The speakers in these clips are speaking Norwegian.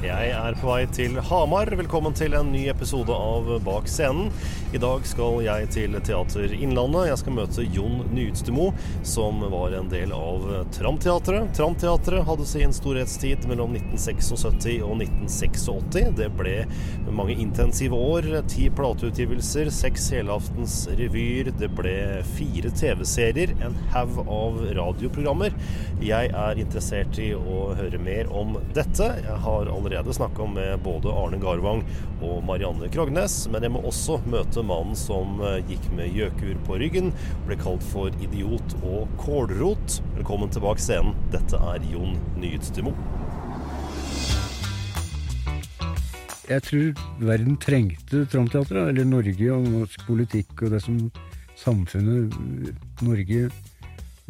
Jeg er på vei til Hamar. Velkommen til en ny episode av Bak scenen. I dag skal jeg til Teater Innlandet. Jeg skal møte Jon Nyutstemo, som var en del av Tramteatret. Tramteatret hadde sin storhetstid mellom 1976 og 1986. Det ble mange intensive år. Ti plateutgivelser, seks helaftens revyer. Det ble fire TV-serier, en haug av radioprogrammer. Jeg er interessert i å høre mer om dette. Jeg har allerede snakka med både Arne Garvang og Marianne Krognes, men jeg må også møte mannen som eh, gikk med gjøkur på ryggen, ble kalt for idiot og kålrot. Velkommen tilbake scenen. Dette er Jon Nyutstemo. Jeg tror verden trengte Tramteatret, eller Norge og norsk politikk og det som samfunnet Norge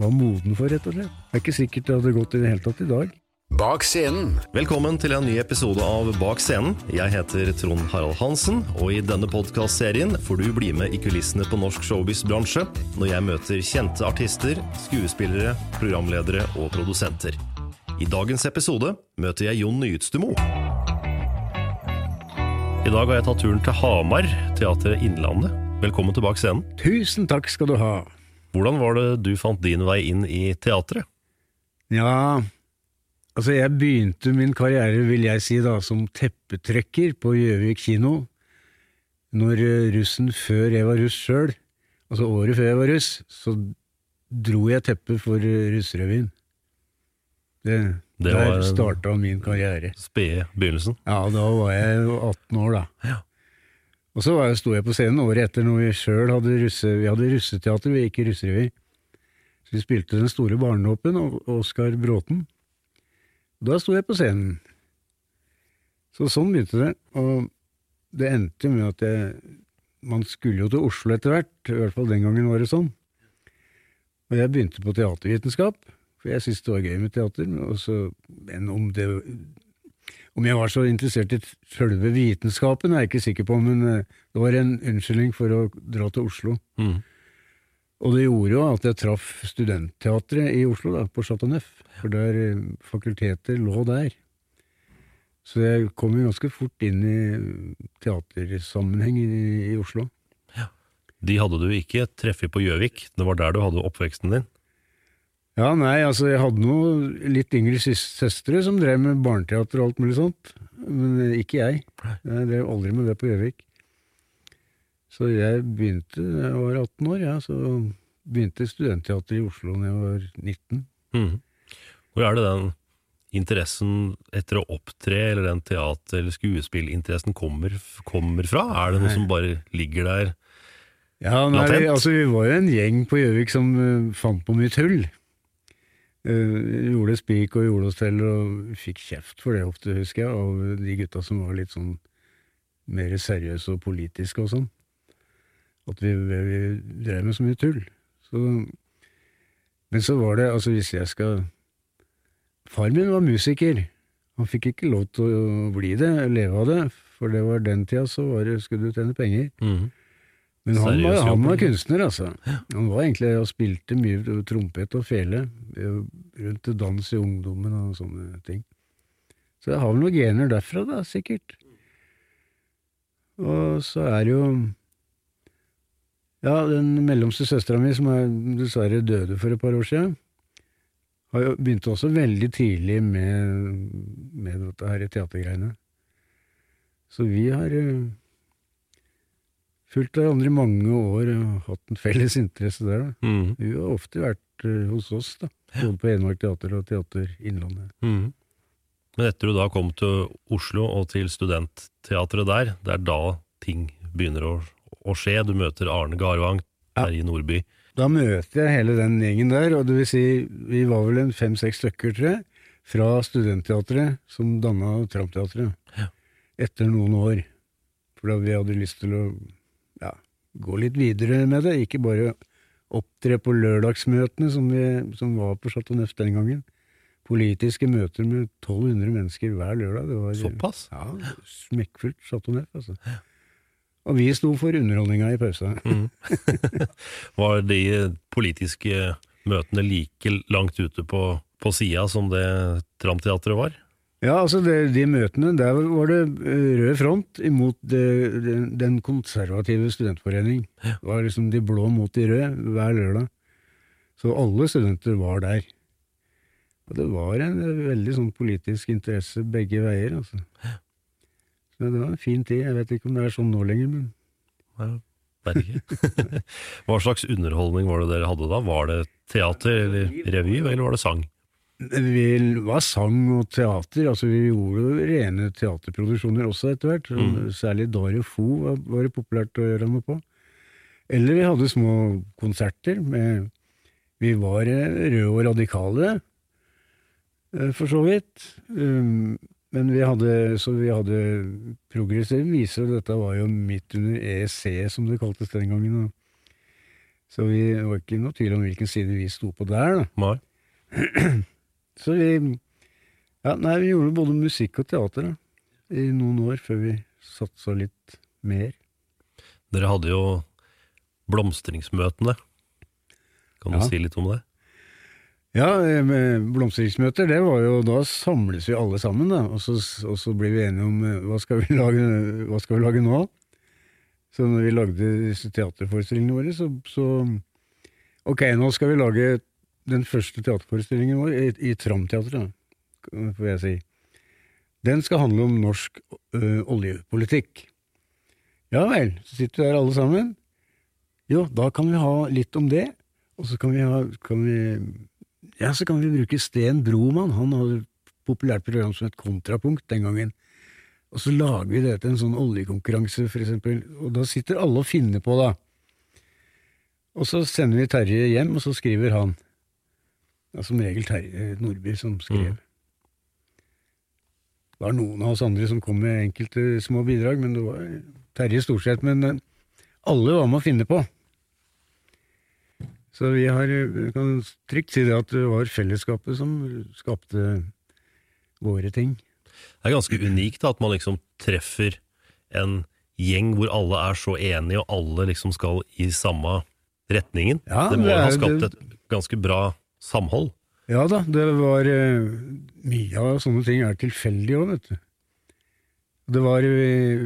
var moden for, rett og slett. Det er ikke sikkert det hadde gått i det hele tatt i dag. Bak scenen. Velkommen til en ny episode av Bak scenen. Jeg heter Trond Harald Hansen, og i denne podkastserien får du bli med i kulissene på norsk showbiz-bransje når jeg møter kjente artister, skuespillere, programledere og produsenter. I dagens episode møter jeg Jon Nyutstemo. I dag har jeg tatt turen til Hamar, Teatret Innlandet. Velkommen til Bak scenen. Tusen takk skal du ha. Hvordan var det du fant din vei inn i teatret? Ja, altså jeg begynte min karriere, vil jeg si da, som teppetrekker på Gjøvik kino. Når eh, russen før jeg var russ sjøl, altså året før jeg var russ, så dro jeg teppet for Russrevyen. Russerevyen. Det, Det var der starta min karriere. Spede begynnelsen. Ja, da var jeg 18 år, da. Ja. Og så sto jeg på scenen året etter når vi sjøl hadde russe, vi hadde russeteater, vi gikk i russerevy. Så vi spilte Den store barnedåpen og Oskar Bråten. Da sto jeg på scenen. Så sånn begynte det. Og det endte med at jeg Man skulle jo til Oslo etter hvert, i hvert fall den gangen var det sånn. Og jeg begynte på teatervitenskap, for jeg syntes det var gøy med teater. Også, men om det om jeg var så interessert i selve vitenskapen, er jeg ikke sikker på, men eh, det var en unnskyldning for å dra til Oslo. Mm. Og det gjorde jo at jeg traff studentteatret i Oslo, da, på Chateau Neuf, for der eh, fakulteter lå der. Så jeg kom jo ganske fort inn i teatersammenheng i, i Oslo. De hadde du ikke treffet på Gjøvik, det var der du hadde oppveksten din. Ja, nei, altså jeg hadde noe litt yngre søstre som drev med barneteater og alt mulig sånt, men eh, ikke jeg. Jeg drev aldri med det på Gjøvik. Så jeg begynte da jeg var 18 år, ja, så begynte studentteater i Oslo da jeg var 19. Mm. Hvor er det den interessen etter å opptre, eller den teater- eller skuespillinteressen kommer, kommer fra? Er det noe som bare ligger der? Ja, nei, Latent? altså vi var jo en gjeng på Gjøvik som uh, fant på mye tull. Uh, gjorde spik og gjorde oss til, og fikk kjeft for det ofte, husker jeg, av de gutta som var litt sånn mer seriøse og politiske og sånn. At vi, vi, drev med så mye tull. Så, men så var det, altså hvis jeg skal Far min var musiker. Han fikk ikke lov til å bli det, leve av det, for det var den tida så var det, skulle du tjene penger. Mhm. Men han var, han var kunstner, altså. Han var egentlig og spilte mye trompet og fele eh, rundt til dans i ungdommen og sånne ting. Så jeg har vel noen gener derfra, da, sikkert. Og så er det jo Ja, den mellomste søstera mi, som er dessverre døde for et par år siden, har jo begynt også veldig tidlig med, med dette her teatergreiene. Så vi har eh, fulgt hverandre i mange år og hatt en felles interesse der. Da. Mm. Hun har ofte vært eh, hos oss, da. både på Enmark Teater og Teater Innlandet. Mm. Men etter du da kom til Oslo og til studentteatret der, det er da ting begynner å, å skje. Du møter Arne Garvang, Ja. Terje Nordby. Da møter jeg hele den gjengen der, og det vil si, vi var vel en fem-seks stykker, tror jeg, fra studentteatret som danna Tramteatret. Ja. Etter noen år. For da vi hadde lyst til å ja, gå litt videre med det, ikke bare opptre på lørdagsmøtene som, vi, som var på Chateau Neuf den gangen. Politiske møter med 1200 mennesker hver lørdag. Det var, Såpass? Ja, smekkfullt Chateau Neuf, altså. Og vi sto for underholdninga i pausa. mm. Var de politiske møtene like langt ute på, på sida som det Tramteatret var? Ja, altså det, de møtene, der var det eh, rød front imot det, den, den konservative studentforening. Det var liksom de blå mot de røde hver lørdag. Så alle studenter var der. Og det var en eh, veldig sånn politisk interesse begge veier, altså. Så det var en fin tid. Jeg vet ikke om det er sånn nå lenger, men Ja, vet ikke. Hva slags underholdning var det dere hadde da? Var det teater eller revy, eller var det sang? Vi var sang og teater, altså vi gjorde rene teaterproduksjoner også etter hvert. Mm. Særlig Dario Fo var, var det populært å gjøre noe på. Eller vi hadde små konserter med Vi var eh, røde og radikale, eh, for så vidt. Um, Men vi hadde, så vi hadde progressive viser, og dette var jo midt under EEC, som det kaltes den gangen. Så vi det var ikke noe tvil om hvilken side vi sto på der, da. Så vi Ja, nei, vi gjorde både musikk og teater da, i noen år før vi satsa litt mer. Dere hadde jo blomstringsmøtene. Kan du Ja. si litt om det? Ja, eh, det var jo Da samles vi alle sammen, da, og så, og så blir vi enige om eh, hva skal vi lage, hva skal vi lage nå. Så når vi lagde disse teaterforestillingene våre, så, så Ok, nå skal vi lage den første teaterforestillingen vår i, i Tramteatret, får jeg si. Den skal handle om norsk ø, oljepolitikk. Ja vel, så sitter vi der alle sammen. Jo, da kan vi ha litt om det, og så kan vi ha kan vi, Ja, så kan vi bruke Sten Broman, han hadde et populært program som het Kontrapunkt den gangen. Og så lager vi det til en sånn oljekonkurranse, for eksempel, og da sitter alle og finner på, da. Og så sender vi Terje hjem, og så skriver han. Er som regel Terje Nordby som skrev. Det var noen av oss andre som kom med enkelte små bidrag, men det var Terje stort sett. Men eh, alle var med å finne på. Så vi har, eh, kan trygt si det at det var fellesskapet som skapte våre ting. Det er ganske unikt da, at man liksom treffer en gjeng hvor alle er så enige, og alle liksom skal i samme retningen. Ja, det må det er, ha skapt et ganske bra samhold. Ja da, det var eh, Mye av sånne ting er tilfeldig òg, vet du. Det var vi,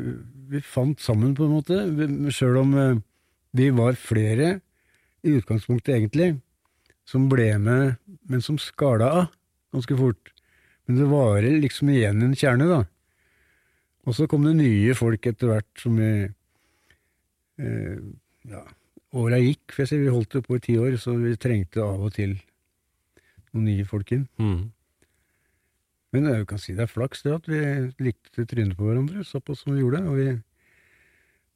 vi fant sammen, på en måte, sjøl om eh, vi var flere i utgangspunktet, egentlig, som ble med, men som skala av ganske fort. Men det varer liksom igjen en kjerne, da. Og så kom det nye folk etter hvert som vi eh, Ja, åra gikk, for jeg sier Vi holdt det på i ti år, så vi trengte av og til noen nye folk inn. Mm. Men jeg kan si det er flaks det at vi likte trynet på hverandre, såpass som vi gjorde. Og vi,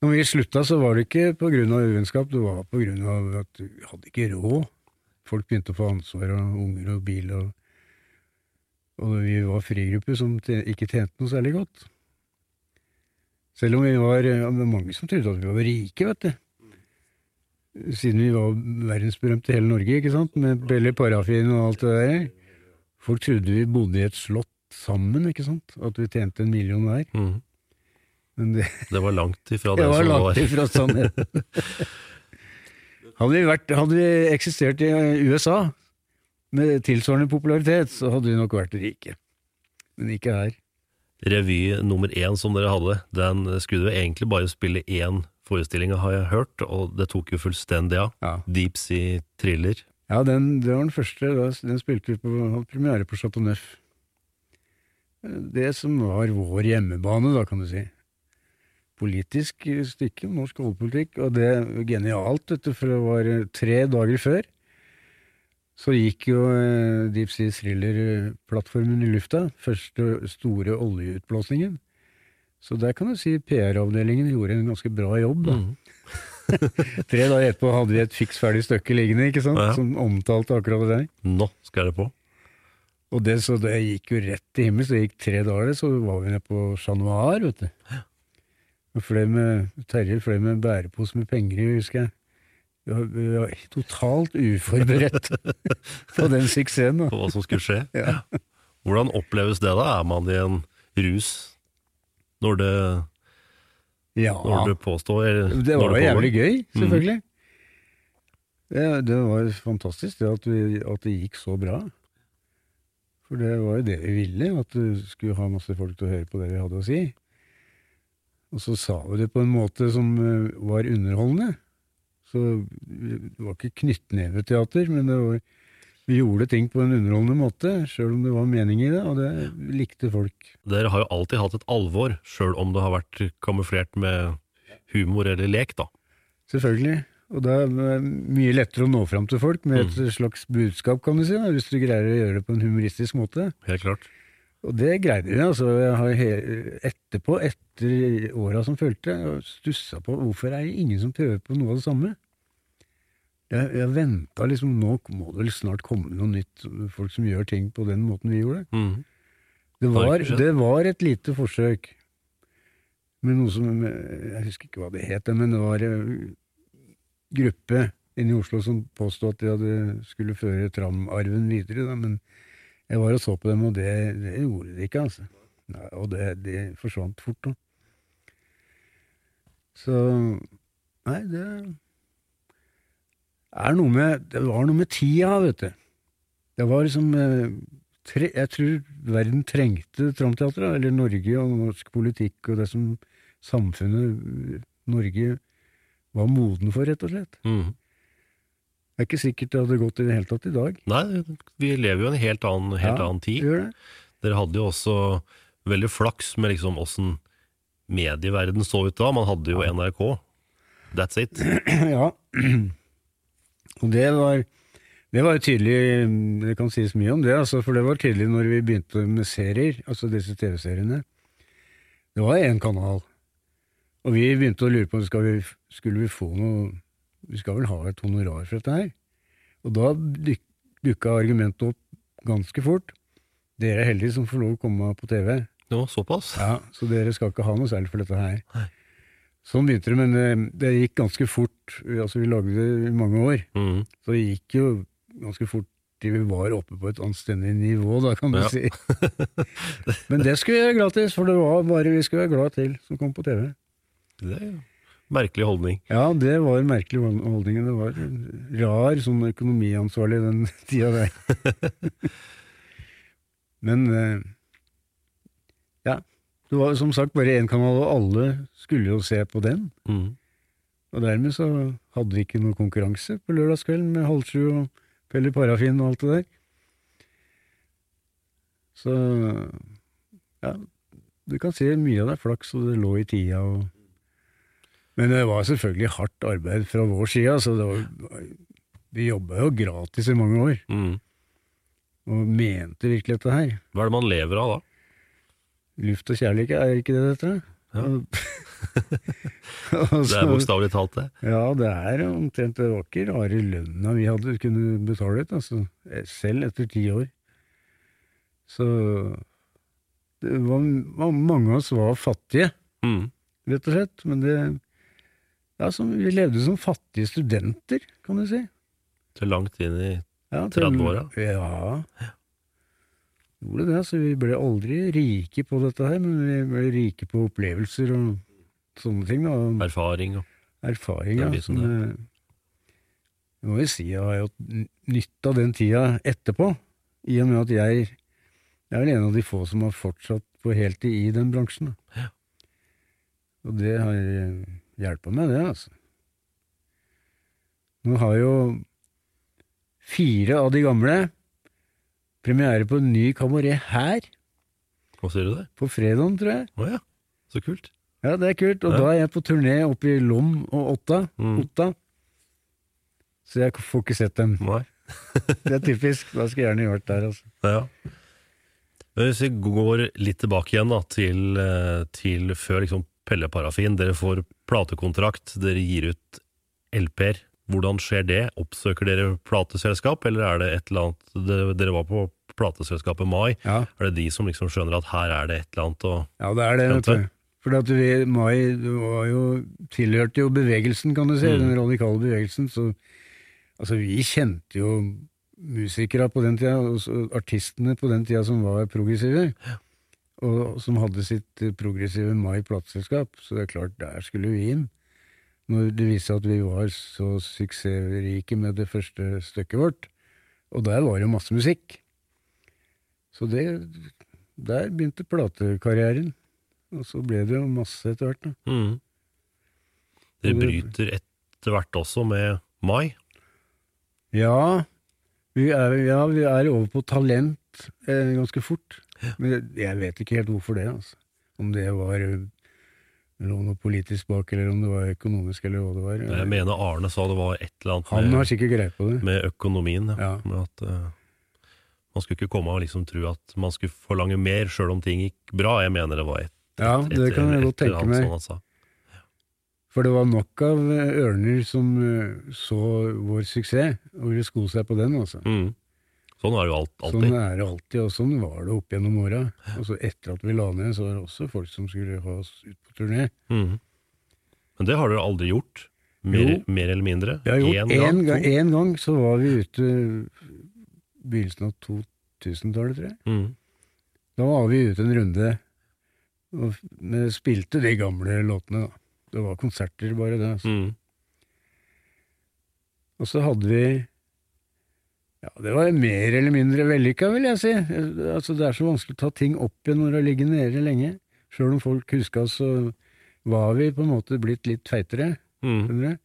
når vi slutta, så var det ikke av uvennskap, det var av at vi hadde ikke råd. Folk begynte å få ansvar, og unger og bil, og, og vi var frigruppe som ikke tjente noe særlig godt. Selv om vi var ja, Det var mange som trodde at vi var rike, vet du. Siden vi var verdensberømte i hele Norge, ikke sant, med Belly Parafin og alt det der. Folk trodde vi bodde i et slott sammen, ikke sant, at vi tjente en million hver. Mhm. Det, Det var langt ifra det, det var som langt var. ifra sannheten. hadde, vi vært, hadde vi eksistert i USA med tilsvarende popularitet, så hadde vi nok vært rike. Men ikke her. Revy nummer én som dere hadde, den skulle jo egentlig bare spille én forestilling, har jeg hørt, og det tok jo fullstendig av. Ja. Deep Sea Thriller. Ja, den, det var den første. Den spilte vi på, hadde premiere på Chateau Neuf. Det som var vår hjemmebane, da, kan du si. Politisk stykke, norsk oljepolitikk, og det genialt, vet du, for det var eh, tre dager før. Så gikk jo eh, Deep Sea Thriller-plattformen i lufta, første store oljeutblåsningen. Så der kan du si PR-avdelingen gjorde en ganske bra jobb, da. Tre dager etterpå hadde vi et fiks ferdig stykke liggende, ikke sant, Ja. som omtalte akkurat det der. Nå skal jeg på. Og det, så det gikk jo rett til himmels. Det gikk tre dager, så var vi nede på Chat Noir, vet du. Med, Terje fløy med bærepose med penger i, husker jeg. Vi var, vi var totalt uforberedt på den suksessen. På hva som skulle skje. Ja. Hvordan oppleves det, da? Er man i en rus når det, Ja, når du påstår eller det var jo jævlig gøy, selvfølgelig. Det, det var fantastisk det at, vi, at det gikk så bra. For det var jo det vi ville, at du skulle ha masse folk til å høre på det vi hadde å si. Og så sa vi det på en måte som eh, var underholdende. Så det var ikke knyttneveteater, men det var, vi gjorde ting på en underholdende måte, sjøl om det var mening i det, og det likte folk. Dere har jo alltid hatt et alvor, sjøl om det har vært kamuflert med humor eller lek, da. Selvfølgelig. Og det er det mye lettere å nå fram til folk med et slags budskap, kan du si, da, hvis du greier å gjøre det på en humoristisk måte. Helt klart. Og det greide de. altså. Jeg har etterpå, etter åra som fulgte, stussa på hvorfor er det ingen som prøver på noe av det samme. Jeg, jeg venta liksom Nå må det vel snart komme noe nytt, folk som gjør ting på den måten vi gjorde. Mm. Det var, det var et lite forsøk med noe som Jeg husker ikke hva det het, men det var en gruppe inne i Oslo som påstod at de hadde, skulle føre tramarven videre. Da, men jeg var og så på dem, og det, det gjorde de ikke, altså. Nei, og det, de forsvant fort da. Så Nei, det er noe med Det var noe med tida, vet du. Det var liksom eh, tre, Jeg tror verden trengte Tramteatret, eller Norge og norsk politikk og det som samfunnet eh, Norge var moden for, rett og slett. Mhm. Det er ikke sikkert det hadde gått i det hele tatt i dag. Nei, vi lever jo i en helt annen, helt Ja, annen tid. Dere hadde jo også veldig flaks med liksom åssen medieverden så ut da. Man hadde jo NRK. That's it. ja. Og det var, det var tydelig Det kan sies mye om det, altså, for det var tydelig når vi begynte med serier, altså disse TV-seriene. Det var én kanal, og vi begynte å lure på om vi, skulle vi få noe Vi skal vel ha et honorar for dette her? Og da duk, dukka argumentet opp ganske fort. Dere er heldige som får lov å komme på TV. Jo, såpass. Ja, Så dere skal ikke ha noe særlig for dette her. Sånn begynte det, men eh, det gikk ganske fort. Altså, Vi lagde det i mange år, Mm. så det gikk jo ganske fort til vi var oppe på et anstendig nivå, da, kan du Ja. si. Men det skulle vi gjøre gratis, for det var bare vi skulle være glad til som kom på TV. Det jo merkelig holdning. Ja, det var en merkelig holdning. Det var rar sånn økonomiansvarlig den tida der. Men eh, ja, det var som sagt bare én kanal, og alle skulle jo se på den. Mm. Og dermed så hadde vi ikke noe konkurranse på lørdagskvelden med Halv sju og Pelle Parafin og alt det der. Så ja, du kan si mye av det er flaks, og det lå i tida. Og... Men det var selvfølgelig hardt arbeid fra vår side. Så det var, vi jobba jo gratis i mange år, mm. og mente virkelig dette her. Hva er det man lever av da? Luft og kjærlighet, er ikke det dette? Ja. Det er bokstavelig talt det. Ja, det er omtrent Det var ikke rare lønna vi hadde kunne betale ut, altså. Selv etter ti år. Så det var- Mange av oss var fattige. mm. rett og slett. Men det ja, som, Vi levde som fattige studenter, kan du si. Til langt inn i Ja, 30-åra? Ja. Gjorde det, så vi ble aldri rike på dette her, men vi ble rike på opplevelser og sånne ting. da, erfaring og Erfaring, ja. Som, der. eh, jeg må jo si jeg har jo hatt nytte av den tida etterpå, i og med at jeg, jeg er vel en av de få som har fortsatt på heltid i den bransjen. Da. Og det har hjulpet meg, det, altså. Nå har jo fire av de gamle premiere på en ny kabaret her, Hva sier du det? på fredagen, tror jeg. Å ja, så kult. Ja, det er kult. Og Ja. da er jeg på turné oppe i Lom og Otta. Mm. Otta. Så jeg får ikke sett dem. Nei. Det er typisk. Da skulle jeg gjerne gjort der, altså. Ja. Hvis vi går litt tilbake igjen da, til, eh, til før liksom Pelle Parafin. Dere får platekontrakt, dere gir ut LP-er. Hvordan skjer det? Oppsøker dere plateselskap, eller er det et eller annet Dere, var på plateselskapet Mai. Ja, Er det de som liksom skjønner at her er det et eller annet å ja det er det. vet du. For at vi, Mai var jo, tilhørte jo bevegelsen, kan du si. Mm. Den radikale bevegelsen. Så altså, vi kjente jo musikere på den tida, og artistene på den tida som var progressive. Og som hadde sitt progressive Mai plateselskap. Så det er klart, der skulle vi inn. Når det viste seg at vi var så suksessrike med det første stykket vårt. Og der var det masse musikk. Så det, der begynte platekarrieren. Og så ble det jo masse etter hvert. mm. Det- bryter etter hvert også med Mai. Ja, vi er, ja, vi er over på talent eh, ganske fort. Men jeg vet ikke helt hvorfor det. altså. Om det var eh, noe politisk bak, eller om det var økonomisk, eller hva det var. Jeg mener Arne sa det var et eller annet Han har sikkert greie på det. med økonomien. Ja. Ja. Med at uh, man skulle ikke komme og liksom tro at man skulle forlange mer sjøl om ting gikk bra. Jeg mener det var et, Ja, et, det kan jeg godt tenke meg. sånn han sa. For det var nok av eh, ørner som eh, så vår suksess, og ville sko seg på den. altså. Mm. Sånn er det jo alt, Sånn er det alltid, og sånn var det opp gjennom åra. Altså etter at vi la ned, så var det også folk som skulle ha oss ut på turné. Mm. Men det har dere aldri gjort? Mer, mer eller mindre? Én en, gang, en gang så var vi ute begynnelsen av 2000-tallet, tror jeg. Mm. Da var vi ute en runde og vi spilte de gamle låtene. da. Det var konserter, bare det. Altså. Mm. Og så hadde vi Ja, det var mer eller mindre vellykka, vil jeg si. Altså, det er så vanskelig å ta ting opp igjen når det har ligget nede lenge. Sjøl om folk huska oss, så var vi på en måte blitt litt feitere. Mm.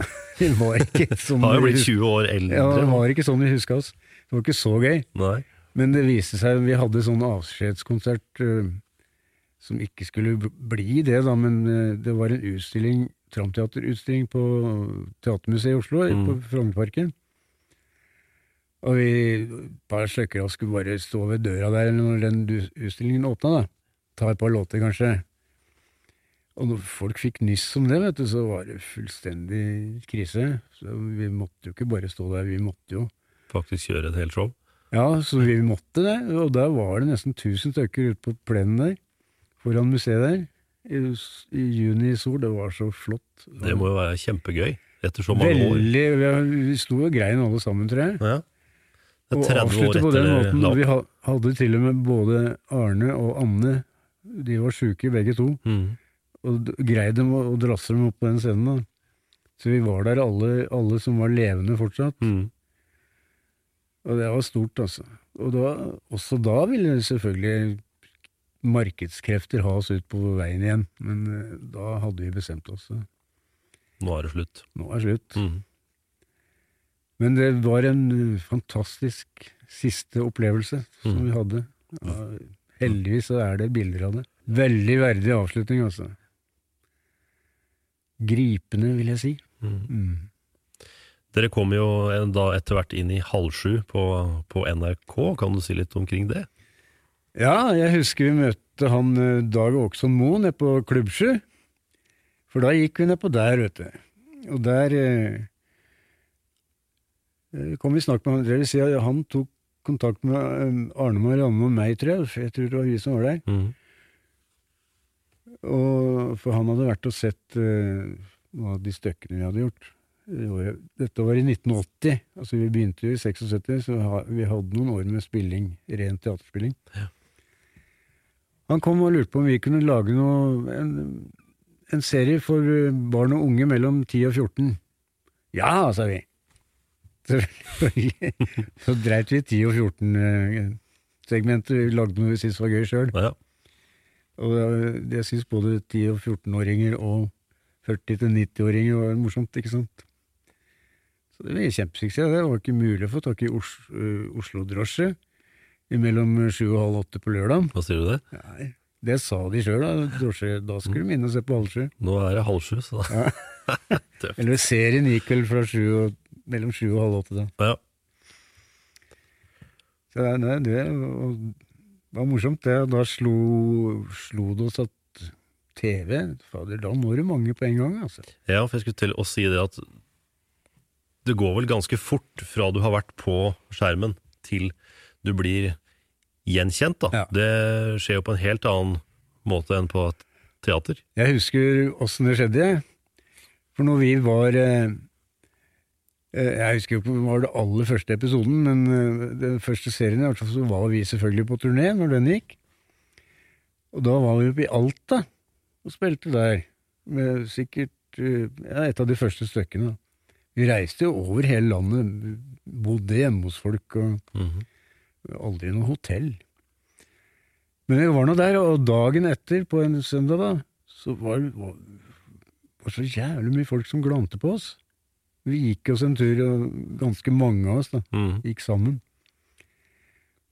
Vi var ikke sånn Har jo blitt 20 år eldre. Ja, det var ikke sånn vi huska oss. Det var ikke så gøy. Nei. Men det viste seg, vi hadde sånn avskjedskonsert som ikke skulle bli det, da, men det var en utstilling, tramteaterutstilling på Teatermuseet i Oslo, Mm. på Frognerparken. Og vi, et par stykker av oss skulle bare stå ved døra der når den utstillingen åpna, da. Ta et par låter, kanskje. Og når folk fikk nyss om det, vet du, så var det fullstendig krise. Så vi måtte jo ikke bare stå der, vi måtte jo Faktisk gjøre et helt show. ja, så vi måtte det, og der var det nesten 1000 stykker ute på plenen der, foran museet der, i, i juni i sol, det var så flott. Det må jo være kjempegøy etter så mange år. Veldig, vi, vi sto og grein alle sammen, tror jeg. Ja. Det er 30 år etter den måten, vi hadde til og med både Arne og Anne, de var syke begge to, Mm. og greide dem å, drasse dem opp på den scenen da. Så vi var der alle, alle som var levende fortsatt. Mm. Og det var stort, altså. Og da, også da ville selvfølgelig markedskrefter ha oss ut på veien igjen, men eh, da hadde vi bestemt oss. Nå er det slutt. Nå er det slutt. Mm. Men det var en eh, fantastisk siste opplevelse som Mm. vi hadde. Ja, heldigvis så er det bilder av det. Veldig verdig avslutning, altså. Gripende, vil jeg si. Mm. Mm. Dere kom jo da etter hvert inn i halv sju på, på NRK. Kan du si litt omkring det? Ja, jeg husker vi møtte han eh, Dag Åkson Moe nede på Klubb 7. For da gikk vi nedpå der, vet du. Og der eh, eh, kom vi snakk med. Det vil han tok kontakt med eh, Arne Marianne og meg, tror jeg. Jeg tror det var vi som var der. Mm. Og, for han hadde vært og sett uh, noen av de stykkene vi hadde gjort. Dette var i 1980. altså Vi begynte jo i 76, så vi hadde noen år med spilling, ren teaterspilling. Han kom og lurte på om vi kunne lage noe, en, en serie for eh, barn og unge mellom 10 og 14. Ja, sa vi. Selvfølgelig. Så dreit vi i 10 og 14-segmentet. Vi lagde noe vi syntes var gøy sjøl. Ja. Og det- jeg syns både 10- og 14-åringer og 40-90-åringer var morsomt, ikke sant. Så det ble kjempesuksess. Det var ikke mulig å få tak i Os øh, Oslo-drosje mellom sju og halv åtte på lørdag. Hva sier du det? Nei, det sa de sjøl, da. Drosje, da skulle de inn og se på halv sju. Nå er det halv sju, så da. Tøft. Eller serien gikk vel fra sju og, mellom sju og halv åtte, da. Ja. Så det, det, det var morsomt, det. Da slo, slo det oss at TV Fader, da når du mange på en gang, altså. ja, for jeg skulle til å si det at det går vel ganske fort fra du har vært på skjermen til du blir gjenkjent, da. Ja. Det skjer jo på en helt annen måte enn på et teater. Jeg husker åssen det skjedde. For når vi var eh, Jeg husker jo ikke om det var det aller første episoden, men eh, den første serien i hvert fall så var vi selvfølgelig på turné når den gikk. Og da var vi oppe i Alta og spilte der, med sikkert eh, ja, et av de første stykkene. Vi reiste jo over hele landet, bodde hjemme hos folk og Mhm. aldri noe hotell. Men vi var nå der, og dagen etter, på en søndag, da, så var det var så jævlig mye folk som glante på oss. Vi gikk oss en tur, og ganske mange av oss da, mm. gikk sammen.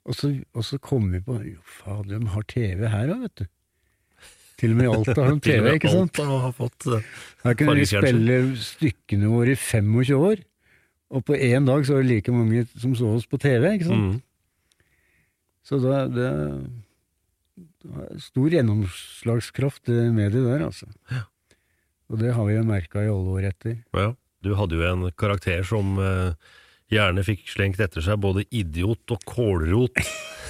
Og så, og så kom vi på Jo, fader, de har TV her da, vet du. Til og med i Alta har de TV, ikke sant? Alta har fått eh, Her kunne vi spille stykkene våre i 25 år, og på én dag så var det like mange som så oss på TV, ikke sant? Mm. Så da, det, det stor gjennomslagskraft, det mediet der, altså. Og det har vi jo merka i alle år etter. Ja. Du hadde jo en karakter som eh, gjerne fikk slengt etter seg både idiot og kålrot.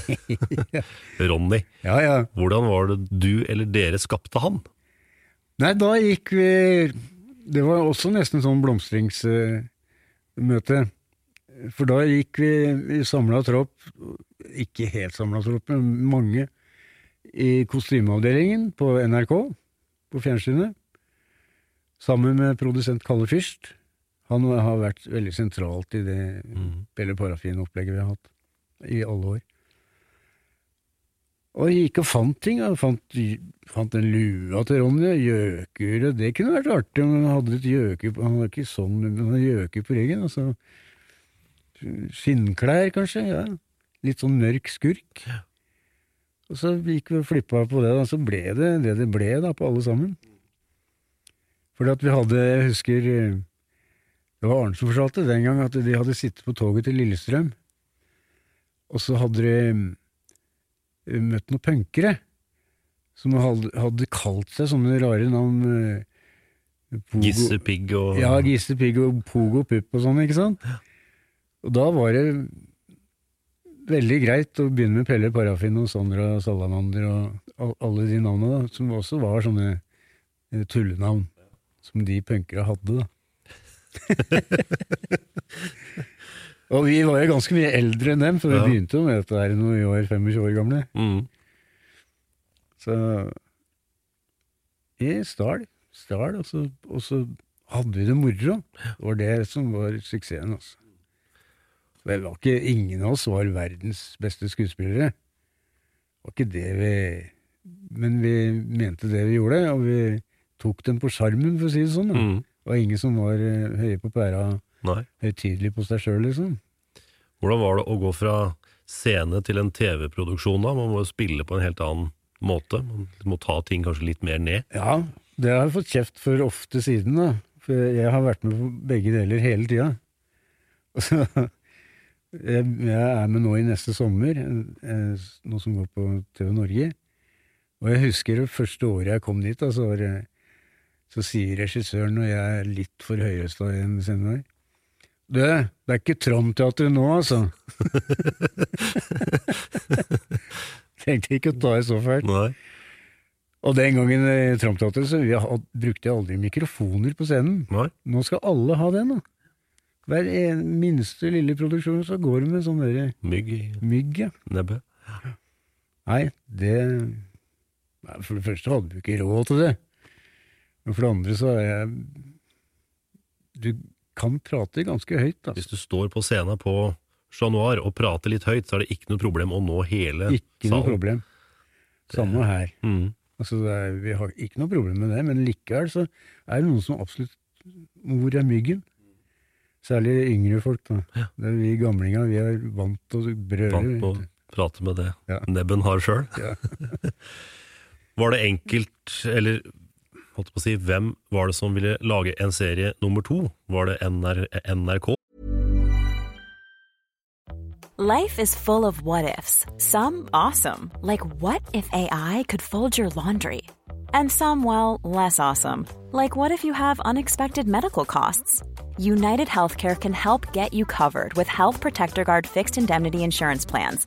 Ronny, Ja, ja. hvordan var det du eller dere skapte han? Nei, da gikk vi Det var også nesten sånn blomstringsmøte. For da gikk vi i samla tropp, ikke helt samla tropp, men mange, i kostymeavdelingen på NRK, på fjernsynet, sammen med produsent Kalle Fyrst. Han har vært veldig sentralt i det Pelle Parafin-opplegget vi har hatt i alle år. Og jeg gikk og fant ting. Jeg fant, fant en lua til Ronny, gjøkur Det kunne vært artig om han hadde litt gjøkur Han var ikke sånn, men han hadde gjøkur på ryggen. Altså. Skinnklær, kanskje. ja. Litt sånn mørk skurk. Og så gikk vi og flippa på det, og så ble det det det ble da, på alle sammen. Fordi at vi hadde, jeg husker eh, Det var Arne som fortalte den gang at de hadde sittet på toget til Lillestrøm, og så hadde de eh, møtt noen punkere som hadde, kalt seg sånne rare navn. Gissepigg Pogo- Gisse Pigg og Ja, Gisse Pigg og Pogo Pupp og sånn, ikke sant? Og da var det veldig greit å begynne med Pelle Parafin og Sandra Salamander og alle de navnene, da, som også var sånne eh, tullenavn som de punkere hadde, da. og vi var jo ganske mye eldre enn dem, for vi Ja. begynte jo med dette her når vi var 25 år gamle. Mm. Så vi stjal, stjal, og så, og så hadde vi det moro. Det var det som var suksessen, altså. Det var ikke, ingen av oss var verdens beste skuespillere. Det var ikke det vi Men vi mente det vi gjorde, og vi tok den på sjarmen, for å si det sånn. Da. Det var ingen som var eh, høye på pæra, høytidelig på seg sjøl, liksom. Hvordan var det å gå fra scene til en TV-produksjon da? Man må jo spille på en helt annen måte. Man må ta ting kanskje litt mer ned. Ja, det har jeg fått kjeft for ofte siden, da. For jeg har vært med på begge deler hele tida. Jeg, jeg er med nå i neste sommer, Nå noe som går på TV Norge. Og jeg husker det første året jeg kom dit, da, så, var det, så sier regissøren, når jeg er litt for høyrøsta i en scene Du, det er ikke Tramteatret nå, altså. Tenkte ikke å ta i så fælt. Nei. Og den gangen i Tramteatret så vi had- brukte jeg aldri mikrofoner på scenen. Nei. Nå skal alle ha det nå. Hver en, minste lille produksjon så går det med sånn derre Mygg mygg, ja. Nebbe. Nei, det For det første hadde vi ikke råd til det. Men for det andre så er jeg Du kan prate ganske høyt, da. Hvis du står på scenen på Chat Noir og prater litt høyt, så er det ikke noe problem å nå hele Ikke noe salen. problem. Samme her. Mm. Altså, er, vi har ikke noe problem med det, men likevel så er det noen som absolutt Hvor er myggen? Særlig yngre folk, da. Det er vi gamlinger, vi er vant til å brøle. Vant på å prate med det Ja. nebben har sjøl. Ja. var det enkelt, eller holdt på å si, hvem var det som ville lage en serie nummer to? Var det NR, NRK? Life is full of what ifs. Some awesome, like what if AI could fold your laundry? And some, well, less awesome, like what if you have unexpected medical costs? United Healthcare can help get you covered with Health Protector Guard fixed indemnity insurance plans.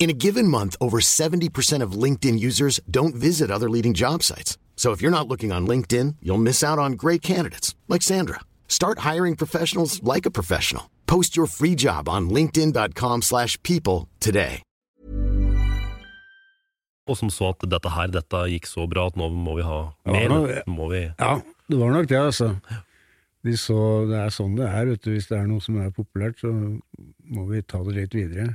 In a given month, over 70% of LinkedIn users don't visit other leading job sites. So if you're not looking on LinkedIn, you'll miss out on great candidates like Sandra. Start hiring professionals like a professional. Post your free job on linkedin.com/people today. Og som så at dette her, dette gikk så bra at nå må vi ha Ja, mer. nå- Må vi Ja, det var nok det, altså. De så, det er sånn det er, vet du. Hvis det er noe som er populært, så må vi ta det litt videre.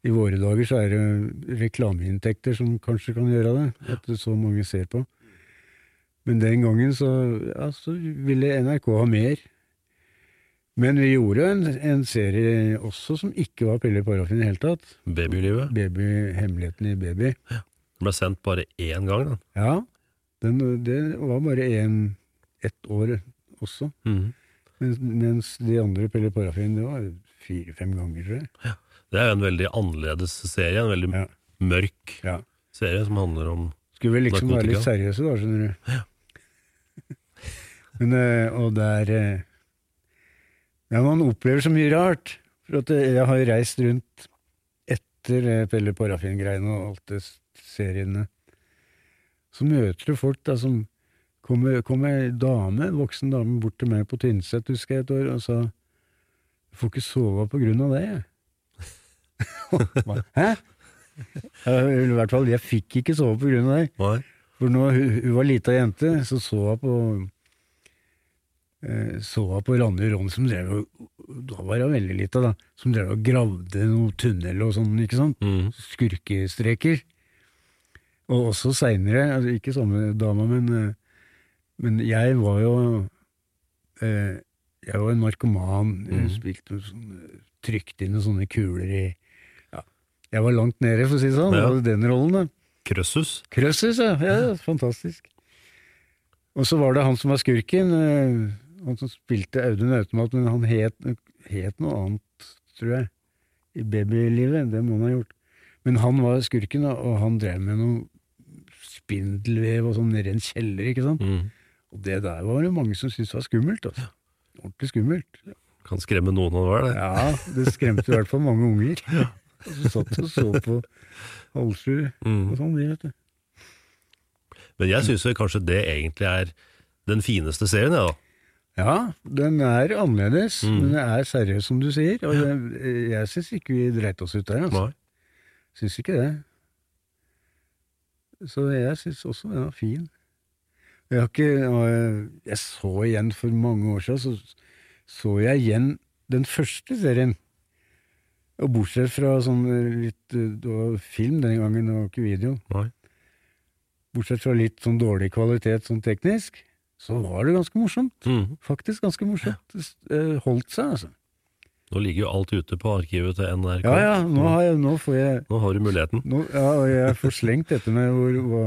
I våre dager så er det reklameinntekter som kanskje kan gjøre det, at så mange ser på. Men den gangen så, ja, så ville NRK ha mer. Men vi gjorde en, en serie også som ikke var Pelle Parafin i det hele tatt. Babylivet. Baby, Hemmeligheten i baby. Den ble sendt bare én gang, da. Ja, den, det var bare én ett år også. Mhm. Mens, mens de andre Pelle Parafin, det var fire-fem ganger, tror jeg. Det er jo en veldig annerledes serie, en veldig Ja. mørk Ja. serie som handler om narkotika. Skulle vel liksom være litt seriøse da, skjønner du. Ja. Men, eh, og det er eh, Ja, man opplever så mye rart. For at eh, jeg har jo reist rundt etter Pelle Parafin-greiene og alt det seriene. Så møter du folk da som Kommer kom ei dame, en voksen dame bort til meg på Tynset, husker jeg et år, og sa Du får ikke sove på grunn av det, jeg. Hæ? I hvert fall, jeg fikk ikke sove på grunn av det. Nei. For når hun, hun var lita jente, så så hun på eh, så jeg på Randi Ron som drev og Da var jeg veldig lita, da. Som drev og gravde noen tunnel og sånn, ikke sant? Mm. Skurkestreker. Og også seinere, altså ikke samme dama, men, eh, men jeg var jo eh, Jeg var en narkoman. Mhm. spilte sånne, Trykte inn noen sånne kuler i. Jeg var langt nede, for å si det sånn. Ja. Hadde den rollen, da. Krøssus. Krøssus, ja. ja. Fantastisk. Og så var det han som var skurken, eh, han som spilte Audun Automat, men han het, het noe annet, tror jeg, i babylivet. Det må han ha gjort. Men han var skurken, og han drev med noe spindelvev og sånn nede i en kjeller, ikke sant. Mm. Og det der var det mange som syntes var skummelt, altså. Ordentlig skummelt. Kan skremme noen av hver, det. Ja, det skremte i hvert fall mange unger. Og så satt og så på halvsju Mhm. og sånn, de, vet du. Men jeg syns kanskje det egentlig er den fineste serien, ja, da. Ja, den er annerledes, Mm. men den er seriøs, som du sier. Og jeg, jeg syns ikke vi dreit oss ut der, altså. Nei. Syns ikke det. Så jeg syns også den var fin. Jeg, har ikke, jeg- jeg så igjen for mange år siden, så så jeg igjen den første serien. Og bortsett fra sånn eh, litt eh, film den gangen, det var ikke video. Nei. Bortsett fra litt sånn dårlig kvalitet sånn teknisk, så var det ganske morsomt. Mm. Faktisk ganske morsomt. Det eh, holdt seg, altså. Nå ligger jo alt ute på arkivet til NRK. Ja ja, nå, har jeg, nå får jeg Nå har du muligheten. nå, Ja, og jeg får slengt dette med hvor, hva,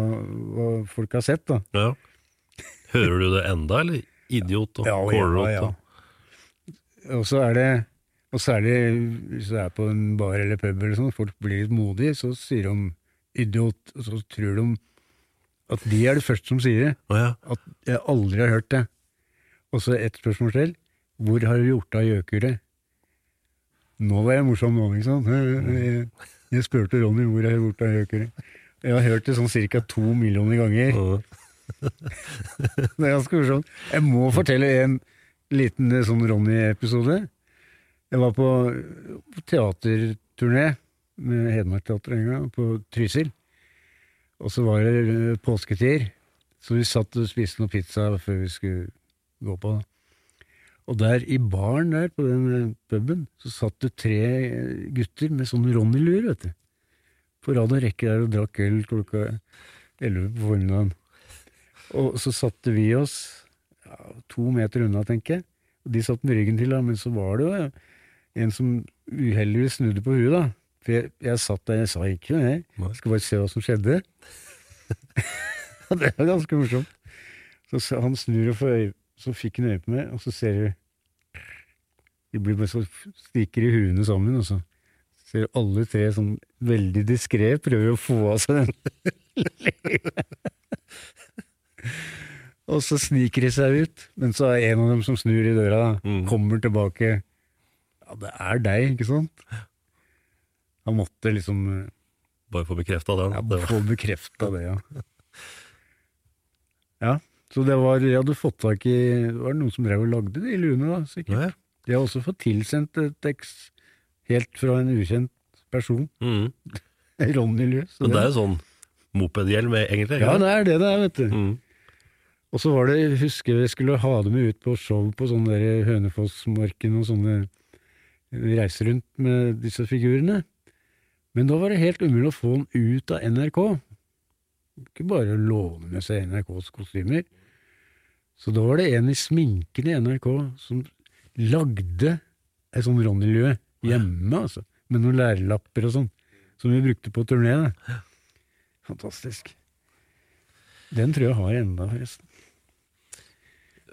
hva folk har sett, da. Ja. Hører du det enda, eller? Idiot og Ja, ja, kålrot ja. og Og så er det og særlig hvis du er på en bar eller pub eller sånn, folk blir litt modige, så sier de idiot, og så tror de at de er det første som sier det. Oh, ja. At jeg aldri har hørt det. Og så ett spørsmål til. Hvor har du gjort av gjøkuret? Nå var jeg morsom nå, ikke sant? Jeg, jeg spurte Ronny hvor har jeg gjort av gjøkuret. Jeg har hørt det sånn ca. to millioner ganger. Oh. Det er ganske morsomt. Jeg må fortelle en liten eh, sånn Ronny-episode. Jeg var på, teaterturné med Hedmarkteatret en gang, på Trysil. Og så var det påsketider, så vi satt og spiste noe pizza før vi skulle gå på. Og der i baren der, på den eh, puben, så satt det tre gutter med sånne Ronny-lur, vet du. På rad og rekke der og drakk øl klokka elleve på formiddagen. Og så satte vi oss ja, to meter unna, tenker jeg. Og de satt med ryggen til, da, men så var det jo en som uheldigvis snudde på huet, da. For jeg, jeg satt der, jeg sa ikke noe, jeg. Skulle bare se hva som skjedde. Det var ganske morsomt. Så han snur og får øye, så fikk han øye på meg, og så ser du De blir bare så stikker i huene sammen, og så ser alle tre sånn veldig diskré prøver å få av seg den Og så sniker de seg ut, men så er en av dem som snur i døra, da, Mm. kommer tilbake. Ja, det er deg, ikke sant? Han måtte liksom Bare få bekrefta den. ja, Det få bekrefta det, ja. Ja, så det var Jeg hadde fått tak i Det var noen som drev og lagde de luene, da, sikkert. Ja, ja. De har også fått tilsendt et tekst helt fra en ukjent person. Mm. Ronny Lue. Men det er jo sånn mopedhjelm, egentlig. Ja, det er det det er, vet du. Mm. Og så var det, jeg husker jeg skulle ha dem ut på show på sånne der Hønefossmarken og sånne reiser rundt med disse figurene. Men da var det helt umulig å få den ut av NRK. Ikke bare låne med seg NRKs kostymer. Så da var det en i sminken i NRK som lagde ei sånn Ronny-lue hjemme, altså. Med noen lærelapper og sånn. Som vi brukte på turné. Fantastisk. Den tror jeg har enda, forresten.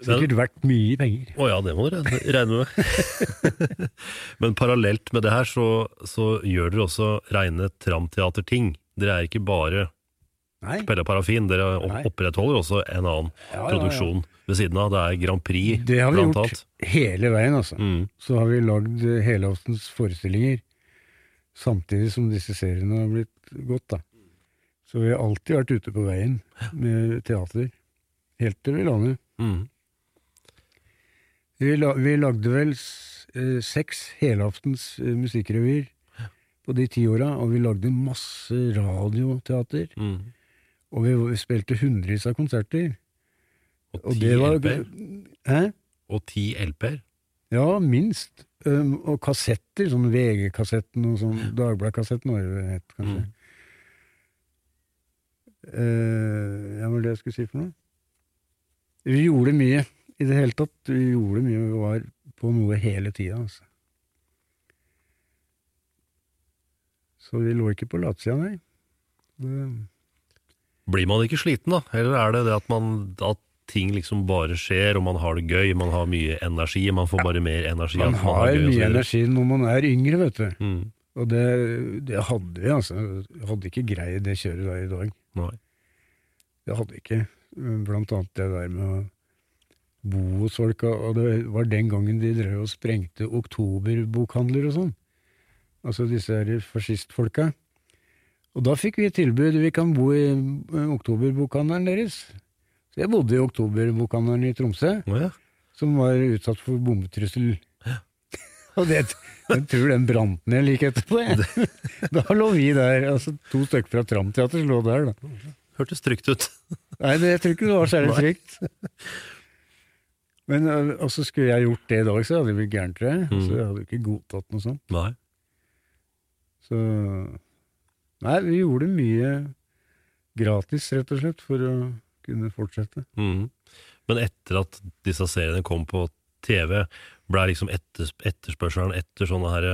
Sikkert verdt mye penger. Å ja, det må du regne, med. Men parallelt med det her, så, så gjør dere også reine tramteaterting. Dere er ikke bare Nei. Pelle Parafin, dere opprettholder også en annen Ja, ja, ja. produksjon ved siden av. Det er Grand Prix, Det har vi gjort alt. hele veien, altså. Mm. Så har vi lagd helaftens forestillinger, samtidig som disse seriene har blitt gått, da. Så vi har alltid vært ute på veien med teater. Helt til vi landet. Mm. Vi, la, vi lagde vel eh, seks helaftens eh, musikkrevyer på de ti åra, og vi lagde masse radioteater. Mm. Og vi, vi spilte hundrevis av konserter. Og Og ti LP-er. Hæ? Og ti LP-er. Ja, minst. Um, og kassetter, sånn VG-kassetten og sånn Dagbladet-kassetten var det het, kanskje. Mm. Uh, ja, hva var det jeg skulle si for noe? Vi gjorde mye i det hele tatt. Vi gjorde mye, vi var på noe hele tida, altså. Så vi lå ikke på latsida, nei. Det, Blir man ikke sliten, da? Eller er det det at, man, at ting liksom bare skjer, og man har det gøy, man har mye energi, man får bare mer energi? man man har gøy mye energi når man er yngre, vet du. Mm. Og det, det hadde vi, altså. Jeg hadde ikke greid det kjøret der i dag. Nei. Det hadde ikke. Blant annet det der med å bo hos folk. Og det var den gangen de drev og sprengte oktoberbokhandler og sånn. Altså disse her fascistfolka. Og da fikk vi tilbud. Vi kan bo i eh, oktoberbokhandelen deres. Så jeg bodde i oktoberbokhandelen i Tromsø, oh, ja. som var utsatt for bombetrussel. Og det, jeg tror den brant ned like etterpå. Da lå vi der, altså to stykker fra Tramteatret lå der, da. Hørtes trygt ut. Nei, det, jeg tror ikke det var særlig trygt. Men øh, og så skulle jeg gjort det i dag, så hadde det blitt gærent, tror jeg. Mm. Så jeg hadde ikke godtatt noe sånt. Nei. Så Nei, vi gjorde mye gratis, rett og slett, for å kunne fortsette. Mm. Men etter at disse seriene kom på TV, ble liksom etters etterspørselen etter sånne her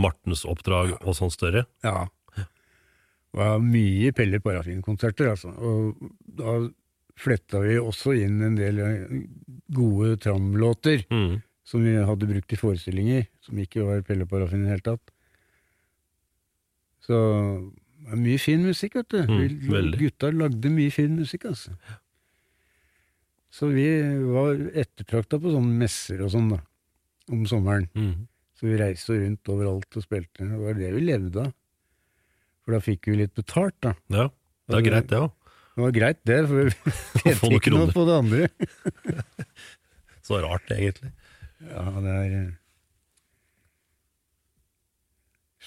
Martens-oppdrag og sånn større? Ja. Det var mye Pelle Parafin-konserter, altså. Og da fletta vi også inn en del eh, gode tramlåter Mm. som vi hadde brukt i forestillinger, som ikke var Pelle Parafin i det hele tatt. Så det er mye fin musikk, vet du. Mm, Vi- Gutta lagde mye fin musikk, altså. Så vi var ettertrakta på sånne messer og sånn, da, om sommeren. Mm. Så vi reiste rundt overalt og spilte. Det var det vi levde av. For da fikk vi litt betalt, da. Ja, det er greit, det òg. Det var greit, det, for vi tjente ikke noe på det andre. Så rart, egentlig. Ja, det er eh,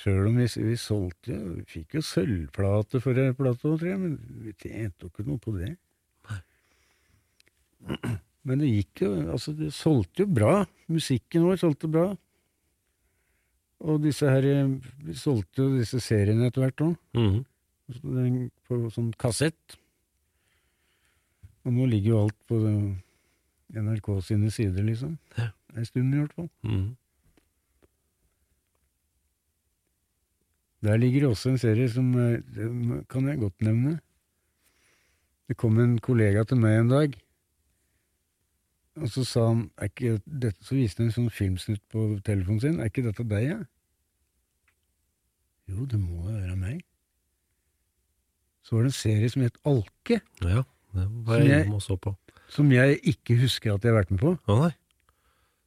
Sjøl om vi, vi solgte jo Vi fikk jo sølvplate for ei plate, tror jeg, men vi tjente jo ikke noe på det. Men det gikk jo Altså, det solgte jo bra. Musikken vår solgte bra. Og disse her eh, Vi solgte jo disse seriene etter hvert òg, Mm. på sånn kassett. Og nå ligger jo alt på eh, NRK sine sider, liksom. Ja. En stund, i hvert fall. Mm. Der ligger også en serie som eh, kan jeg godt nevne. Det kom en kollega til meg en dag, og så sa han er ikke dette, Så viste han en sånn filmsnutt på telefonen sin. Er ikke dette deg, ja? Jo, det må jo være meg. Så var det en serie som het Alke, Ja, det var jeg jeg- innom og så på. som jeg ikke husker at jeg har vært med på. Å nei,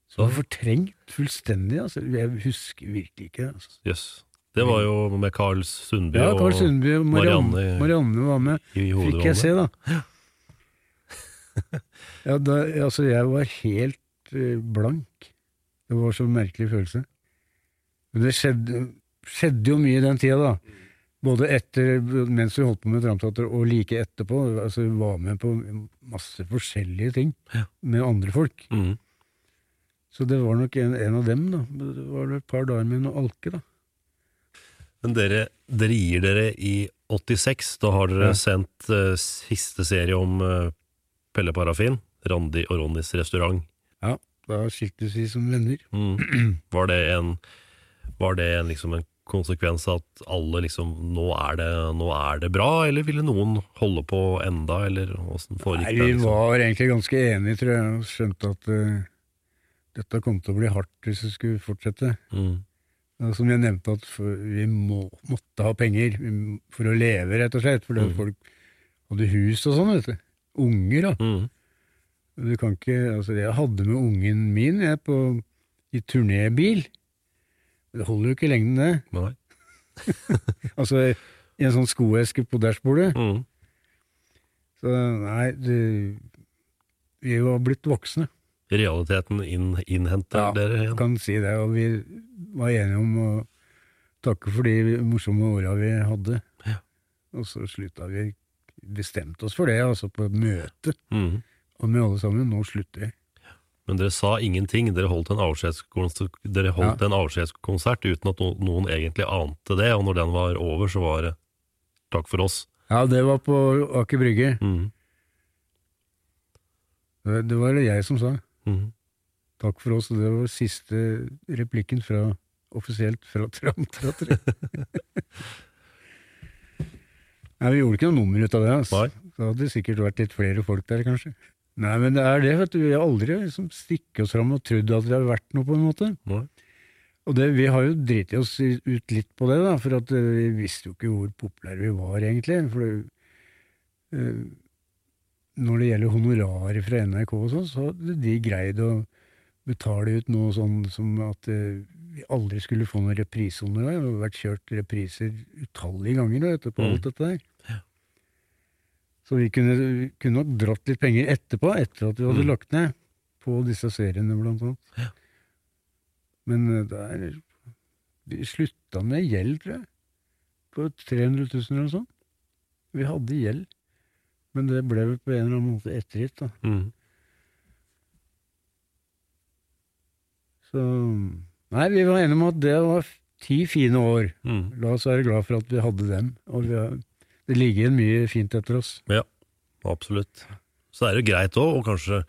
Så det var fortrengt fullstendig. altså. Jeg husker virkelig ikke. altså. Yes. Det var jo med Carl Sundby Ja, Karl og Sundby og Marianne, Marianne- Marianne var med. Fikk jeg se, da. ja, da, altså, jeg var helt eh, blank. Det var så merkelig følelse. Men det skjedde, skjedde jo mye i den tida, da. Både etter, mens vi holdt på med Tramteater, og like etterpå. Altså, vi var med på masse forskjellige ting Ja. med andre folk. Mm. Så det var nok en, en av dem, da. Det var et par dager med noe alke, da. Men dere, dere gir dere i 86. Da har dere Ja. sendt uh, siste serie om uh, Pelle Parafin, Randi og Ronnys restaurant. Ja, da skiltes vi som venner. Mm. Var det en Var det en, liksom en konsekvens at alle liksom nå er, det, nå er det bra, eller ville noen holde på enda, eller åssen foregikk Nei, det? vi Liksom? var egentlig ganske enige, tror jeg, og skjønte at uh, dette kom til å bli hardt hvis vi skulle fortsette. Mm. Som jeg nevnte, at vi må, måtte ha penger for å leve, rett og slett. Fordi Mm. folk hadde hus og sånn, vet du. Unger, da. Mm. Du kan ikke, altså Jeg hadde med ungen min jeg, på, i turnébil. Det holder jo ikke i lengden, det. Nei. Altså i en sånn skoeske på dashbordet. Mm. Så nei, det, vi var blitt voksne. Realiteten inn, innhenter Ja, dere igjen? Ja, kan si det. Og vi var enige om å takke for de morsomme åra vi hadde. Ja. Og så slutta vi Bestemte oss for det, altså på et møte. Mm. Og med alle sammen. Nå slutter vi. Men dere sa ingenting. Dere holdt en avskjedskonsert, avskjedskonsert uten at noen egentlig ante det, og når den var over, så var det takk for oss. Ja, det var på Aker Brygge. Mm. Det det var det jeg som sa. Mm. Takk for oss. og Det var siste replikken fra offisielt fra Tramteatret. Nei, vi gjorde ikke noe nummer ut av det. Altså. Det hadde sikkert vært litt flere folk der, kanskje. Nei, men det er det, vet du. Vi har aldri liksom stikket oss fram og trodd at vi har vært noe, på en måte. Nei. Og det, vi har jo driti oss ut litt på det, da, for at eh, vi visste jo ikke hvor populære vi var, egentlig. For det, eh, når det gjelder honorarer fra NRK og sånn, så hadde de greid å betale ut noe sånn som at eh, vi aldri skulle få noen reprisehonorar. Det hadde vært kjørt repriser utallige ganger vet du, på Mm. alt dette der. Så vi kunne, kunne nok dratt litt penger etterpå, etter at vi hadde Mm. lagt ned på disse seriene, blant annet. Men eh, der Vi slutta med gjeld, tror jeg. På 300 000 eller noe sånt. Vi hadde gjeld. Men det ble vel på en eller annen måte ettergitt, da. Mm. Så Nei, vi var enige om at det var ti fine år. Mm. La oss være glad for at vi hadde dem. Og vi har, det ligger igjen mye fint etter oss. Ja, absolutt. Så er det greit òg å kanskje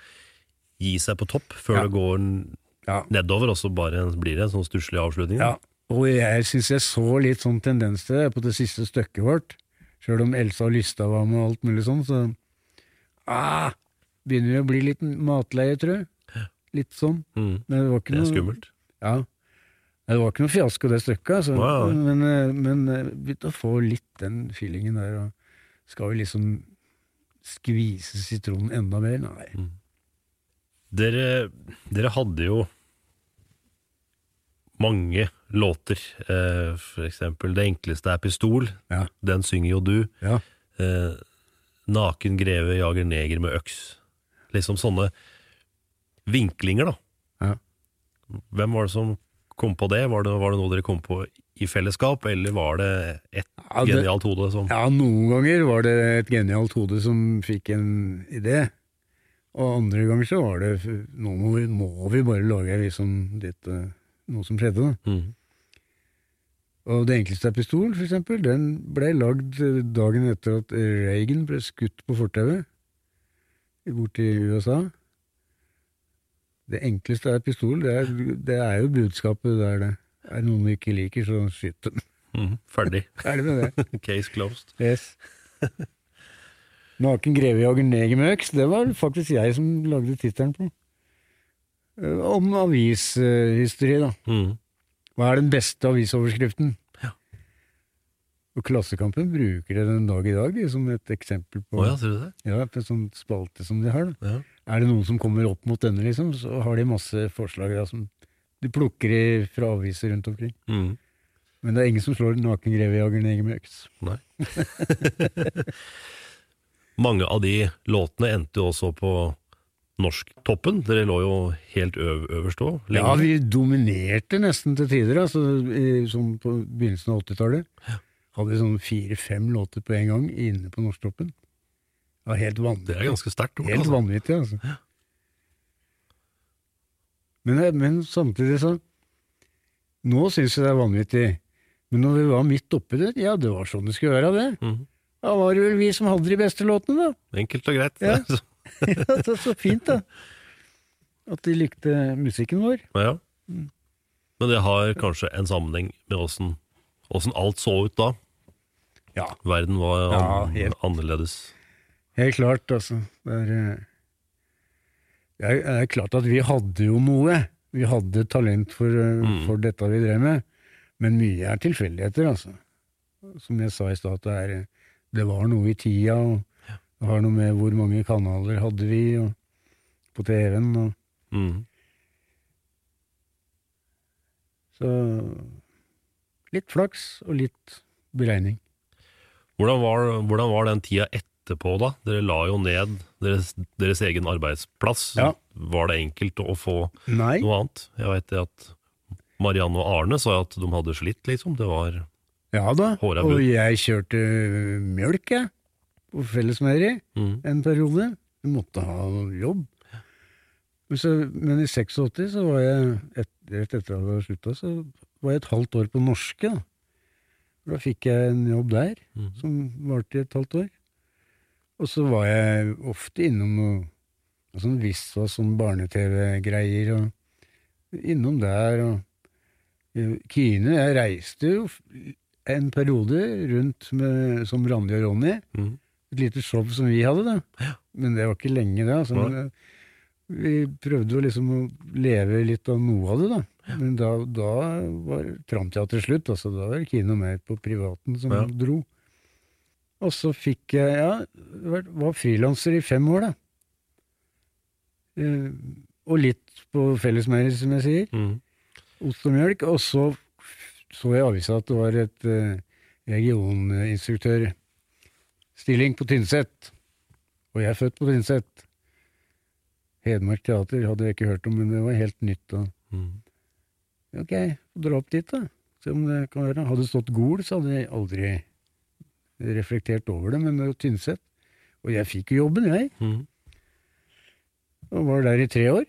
gi seg på topp før Ja. det går Ja. nedover, og så bare blir det en sånn stusslig avslutning. Ja, og jeg syns jeg så litt sånn tendens til det på det siste stykket vårt. Sjøl om Elsa og Lysta var med og alt mulig sånn, så ah, begynner å bli litt matleie, tror jeg. Litt sånn. Mm. Men det var ikke Det er noe skummelt. Ja. Det var ikke noe fiasko, det stykket, altså. Nei, nei. Men, eh, men eh, begynte å få litt den feelingen der, og skal vi liksom skvise sitronen enda mer? Nei. Mm. Dere, dere hadde jo mange låter. Eh, for eksempel 'Det enkleste er pistol'. Ja. Den synger jo du. Ja. Eh, 'Naken greve jager neger med øks'. Liksom sånne vinklinger, da. Ja. Hvem var det som kom på det? Var det, var det noe dere kom på i fellesskap, eller var det et Ja, det- genialt hode som Ja, noen ganger var det et genialt hode som fikk en idé. Og andre ganger så var det Nå må vi, må vi bare lage liksom litt, eh, noe som skjedde, da. Mm. Og Det enkleste er pistolen, for eksempel. Den ble lagd eh, dagen etter at Reagan ble skutt på fortauet borte i USA. Det enkleste er pistol. Det er, det er jo budskapet der, det. Er det noen du ikke liker, så skyt dem. Mm, Ferdig. Ferdig med det. Case closed. Yes. Naken grevejager neger med øks, det var faktisk jeg som lagde tittelen på. Eh, Om avishistorie, da. Mm. Hva er den beste avisoverskriften? Ja. Og Klassekampen bruker det den dag i dag de, som et eksempel på oh, ja, ser du det? ja, på en sånn spalte som de har. Ja. Er det noen som kommer opp mot denne, liksom, så har de masse forslag da, som de plukker i fra aviser rundt omkring. Mm. Men det er ingen som slår naken grevejager neger med øks. Nei. Mange av de låtene endte jo også på norsktoppen. Dere lå jo helt øv øverst òg. Ja, vi dominerte nesten til tider, altså, i, som på begynnelsen av 80-tallet. Hadde vi sånn fire-fem låter på en gang inne på Norsktoppen. Det var helt vanvittig. Det er ganske sterkt. ord, Helt altså. vanvittig, altså. Men, men samtidig så Nå syns jeg det er vanvittig, men når vi var midt oppi det, ja, det var sånn det skulle være, det. Mhm. Da var det vel vi som hadde de beste låtene, da. Enkelt og greit. Ja. ja, det er så fint, da. At de likte musikken vår. Ja. Men det har kanskje en sammenheng med åssen alt så ut da. Ja. Verden var Ja, helt. annerledes. Helt klart, altså. Det er, eh, det er, klart at vi hadde jo noe. Vi hadde talent for, eh, Mm. for dette vi drev med, men mye er tilfeldigheter, altså. Som jeg sa i stad, det, er, det var noe i tida, og det har noe med hvor mange kanaler hadde vi og, på TV-en. Og, Mhm. så litt flaks og litt beregning. Hvordan, var, hvordan var den tida etterpå, da? Dere la jo ned deres, deres egen arbeidsplass. Ja. Var det enkelt å få Nei. noe annet? Jeg vet at Marianne og Arne sa at de hadde slitt, liksom. Det var Ja da, er og jeg kjørte mjølk, jeg, på Fellesmeieri. mm. en periode. Jeg måtte ha jobb. Men, så, men i 86 så var jeg, et, rett etter at jeg hadde slutta, så var jeg et halvt år på Norske. Da, da fikk jeg en jobb der, mm. som varte i et halvt år. Og så var jeg ofte innom noe sånn Visva, som barne-TV-greier, og innom der, og eh, Kine Jeg reiste jo en periode rundt med, som Randi og Ronny Mm. et lite show som vi hadde, da. Men det var ikke lenge, det. Altså. ja. Men, vi prøvde jo liksom å leve litt av noe av det, da. Men da, da var Tramteatret slutt. Altså, da var det kino mer på privaten som Ja. dro. Og så fikk jeg Ja, var, frilanser i fem år, da. Eh, og litt på Fellesmeieri, som jeg sier. Mm. Ost og mjølk. Og så så jeg i avisa at det var et eh, regioninstruktørstilling på Tynset. Og jeg er født på Tynset. Hedmark Teater hadde jeg ikke hørt om, men det var helt nytt. da. Mhm. Ok, dra opp dit, da. Se om det kan være. Hadde det stått Gol, så hadde jeg aldri reflektert over det, men det var Tynset. Og jeg fikk jo jobben, jeg. Mm. Og var der i tre år.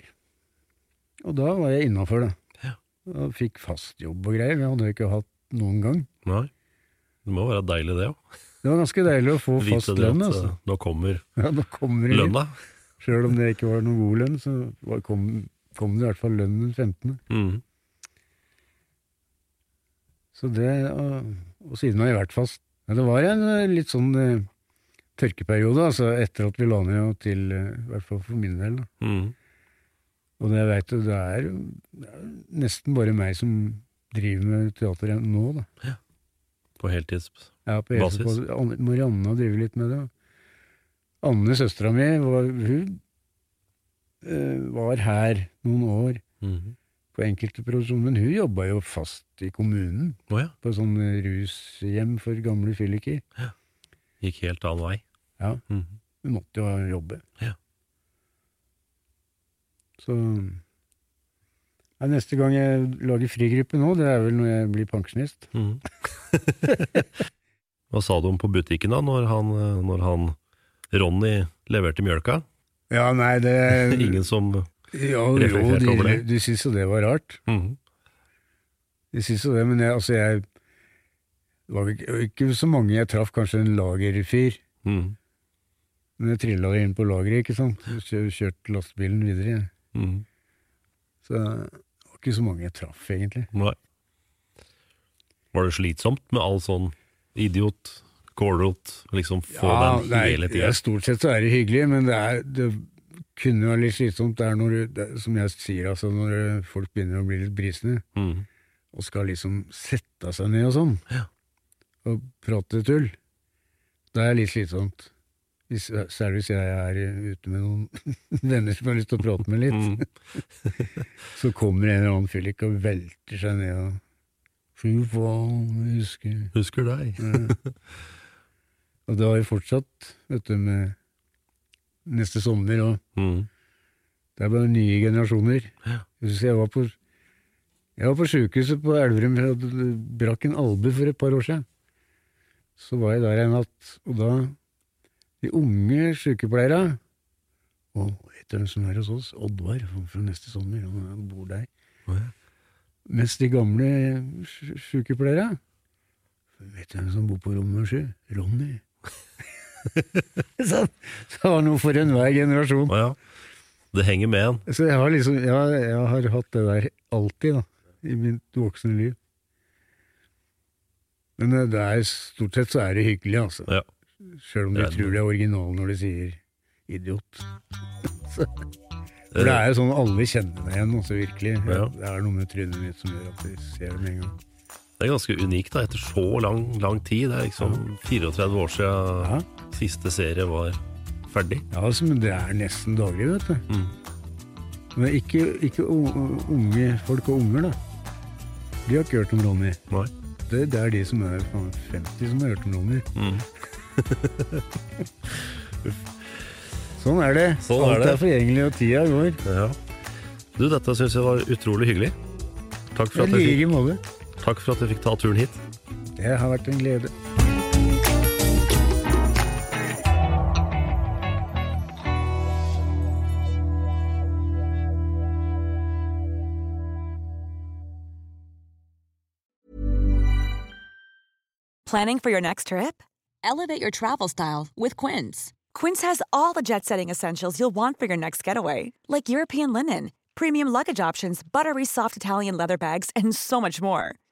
Og da var jeg innafor, da. Ja. Og fikk fast jobb og greier. Det hadde jeg ikke hatt noen gang. Nei. Det må være deilig, det òg. Det var ganske deilig å få fast Vite lønn, altså. eh, nå kommer Ja, nå kommer lønna. Sjøl om det ikke var noen god lønn, så kom, kom det i hvert fall lønn den 15. Mhm. Så det, og, og siden har jeg vært fast. Men det var en eh, litt sånn uh, tørkeperiode, altså etter at vi la ned, og til, i hvert fall for min del. Da. Mm. Og det, jeg vet, det, er, det er nesten bare meg som driver med teater nå, da. På heltidsbasis? Ja, på heltids. Marianne drevet litt med det. Anne, søstera mi, var, hun uh, var her noen år Mhm. På enkelte produksjoner, men hun jobba jo fast i kommunen. oh, ja. På sånn rushjem for gamle fylliker. Gikk helt annen vei. Ja, Mhm. hun måtte jo jobbe. Ja. Så ja, Neste gang jeg lager frigruppe nå, det er vel når jeg blir pensjonist. Mhm. Hva sa du om på butikken da, når han, når han Ronny leverte mjølka? Ja, nei, det Ingen som Ja, jo, de, de syntes jo det var rart. Mhm. De syntes jo det, men jeg, altså jeg Det var ikke, ikke så mange jeg traff, kanskje en lagerfyr. Mhm. Men jeg trilla inn på lageret, ikke sant. Kjør, kjørte lastebilen videre. Mhm. Så det var ikke så mange jeg traff, egentlig. Nei. Var det slitsomt med all sånn idiot, kålrot, liksom få den er- hele tida? ja, Stort sett så er det hyggelig, men det, er, det kunne være litt slitsomt. Det er når, det, som jeg sier, altså når folk begynner å bli litt brisne, mm. og skal liksom sette seg ned og sånn, Ja. og prate tull. Det er litt slitsomt. Hvis, særlig hvis jeg er ute med noen venner som har lyst til å prate med litt. Mhm. Så kommer en eller annen fyllik og velter seg ned og Fy faen, husker Husker deg. Ja. Og det har jo fortsatt, vet du, med neste sommer, og mm. det er bare nye generasjoner. Ja. Jeg jeg var på jeg var på sjukehuset på Elverum, jeg brakk en albue for et par år siden. Så var jeg der en natt, og da De unge sykepleiere Og vet du hvem som er hos oss? Oddvar fra neste sommer, han bor der. Ja. Mens de gamle sykepleierne Vet du hvem som bor på rommet sju? Ronny. så, så det var noe for enhver generasjon. Ja. Det henger med en. Så jeg har liksom ja, jeg har hatt det der alltid, da, i mitt voksne liv. Men eh, det er stort sett så er det hyggelig, altså. Ja. Sjøl om de Det tror det er original når de sier idiot. for det er jo sånn alle kjenner deg igjen, altså virkelig. Ja. Det er noe med trynet mitt som gjør at de ser det med en gang. Det er ganske unikt da, etter så lang, lang tid. Det er liksom 34 år siden Ja. siste serie var ferdig. Ja, altså, men det er nesten daglig, vet du. Mm. Men ikke, ikke unge folk og unger, da. De har ikke hørt om Ronny. Nei. Det, det er de som er 50 som har hørt om Ronny. Mm. Sånn er det. Sånn er Alt det. er forgjengelig, og tida går. Ja. Du, dette syns jeg var utrolig hyggelig. Takk for, at du fikk jeg like måte. Takk for at jeg fikk ta turen hit. Det har vært en glede. Planning for your next trip? Elevate your travel style with Quince. Quince has all the jet setting essentials you'll want for your next getaway, like European linen, premium luggage options, buttery soft Italian leather bags, and so much more.